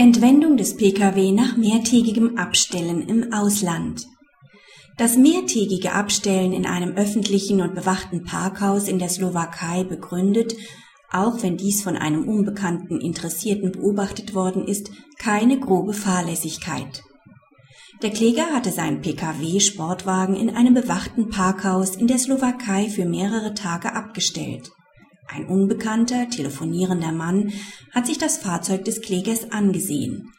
Entwendung des Pkw nach mehrtägigem Abstellen im Ausland. Das mehrtägige Abstellen in einem öffentlichen und bewachten Parkhaus in der Slowakei begründet, auch wenn dies von einem unbekannten Interessierten beobachtet worden ist, keine grobe Fahrlässigkeit. Der Kläger hatte seinen Pkw-Sportwagen in einem bewachten Parkhaus in der Slowakei für mehrere Tage abgestellt. Ein unbekannter, telefonierender Mann hat sich das Fahrzeug des Klägers angesehen.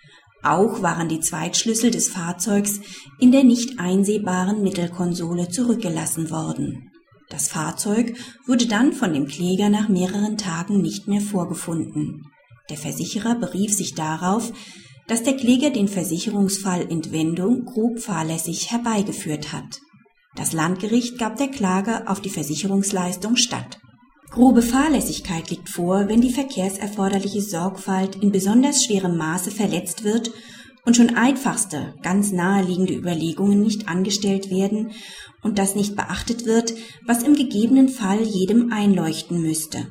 Auch waren die Zweitschlüssel des Fahrzeugs in der nicht einsehbaren Mittelkonsole zurückgelassen worden. Das Fahrzeug wurde dann von dem Kläger nach mehreren Tagen nicht mehr vorgefunden. Der Versicherer berief sich darauf, dass der Kläger den Versicherungsfall Entwendung grob fahrlässig herbeigeführt hat. Das Landgericht gab der Klage auf die Versicherungsleistung statt. Grobe Fahrlässigkeit liegt vor, wenn die verkehrserforderliche Sorgfalt in besonders schwerem Maße verletzt wird und schon einfachste, ganz naheliegende Überlegungen nicht angestellt werden und das nicht beachtet wird, was im gegebenen Fall jedem einleuchten müsste.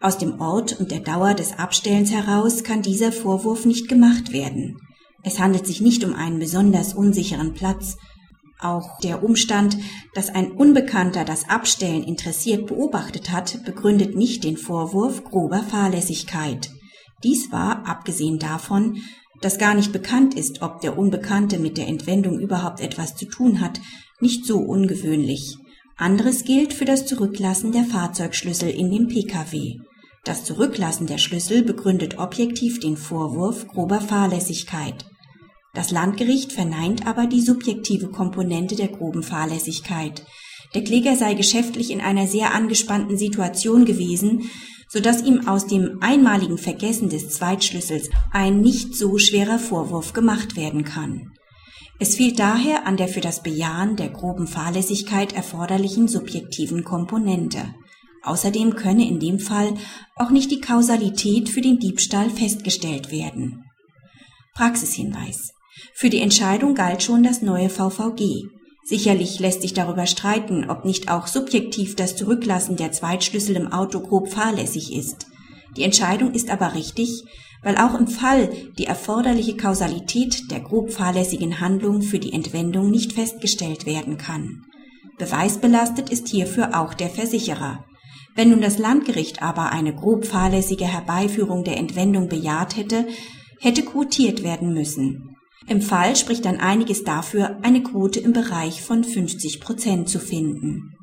Aus dem Ort und der Dauer des Abstellens heraus kann dieser Vorwurf nicht gemacht werden. Es handelt sich nicht um einen besonders unsicheren Platz, auch der Umstand, dass ein Unbekannter das Abstellen interessiert beobachtet hat, begründet nicht den Vorwurf grober Fahrlässigkeit. Dies war, abgesehen davon, dass gar nicht bekannt ist, ob der Unbekannte mit der Entwendung überhaupt etwas zu tun hat, nicht so ungewöhnlich. Anderes gilt für das Zurücklassen der Fahrzeugschlüssel in dem Pkw. Das Zurücklassen der Schlüssel begründet objektiv den Vorwurf grober Fahrlässigkeit. Das Landgericht verneint aber die subjektive Komponente der groben Fahrlässigkeit. Der Kläger sei geschäftlich in einer sehr angespannten Situation gewesen, so dass ihm aus dem einmaligen Vergessen des Zweitschlüssels ein nicht so schwerer Vorwurf gemacht werden kann. Es fehlt daher an der für das Bejahen der groben Fahrlässigkeit erforderlichen subjektiven Komponente. Außerdem könne in dem Fall auch nicht die Kausalität für den Diebstahl festgestellt werden. Praxishinweis für die Entscheidung galt schon das neue VVG. Sicherlich lässt sich darüber streiten, ob nicht auch subjektiv das Zurücklassen der Zweitschlüssel im Auto grob fahrlässig ist. Die Entscheidung ist aber richtig, weil auch im Fall die erforderliche Kausalität der grob fahrlässigen Handlung für die Entwendung nicht festgestellt werden kann. Beweisbelastet ist hierfür auch der Versicherer. Wenn nun das Landgericht aber eine grob fahrlässige Herbeiführung der Entwendung bejaht hätte, hätte quotiert werden müssen. Im Fall spricht dann einiges dafür, eine Quote im Bereich von 50 Prozent zu finden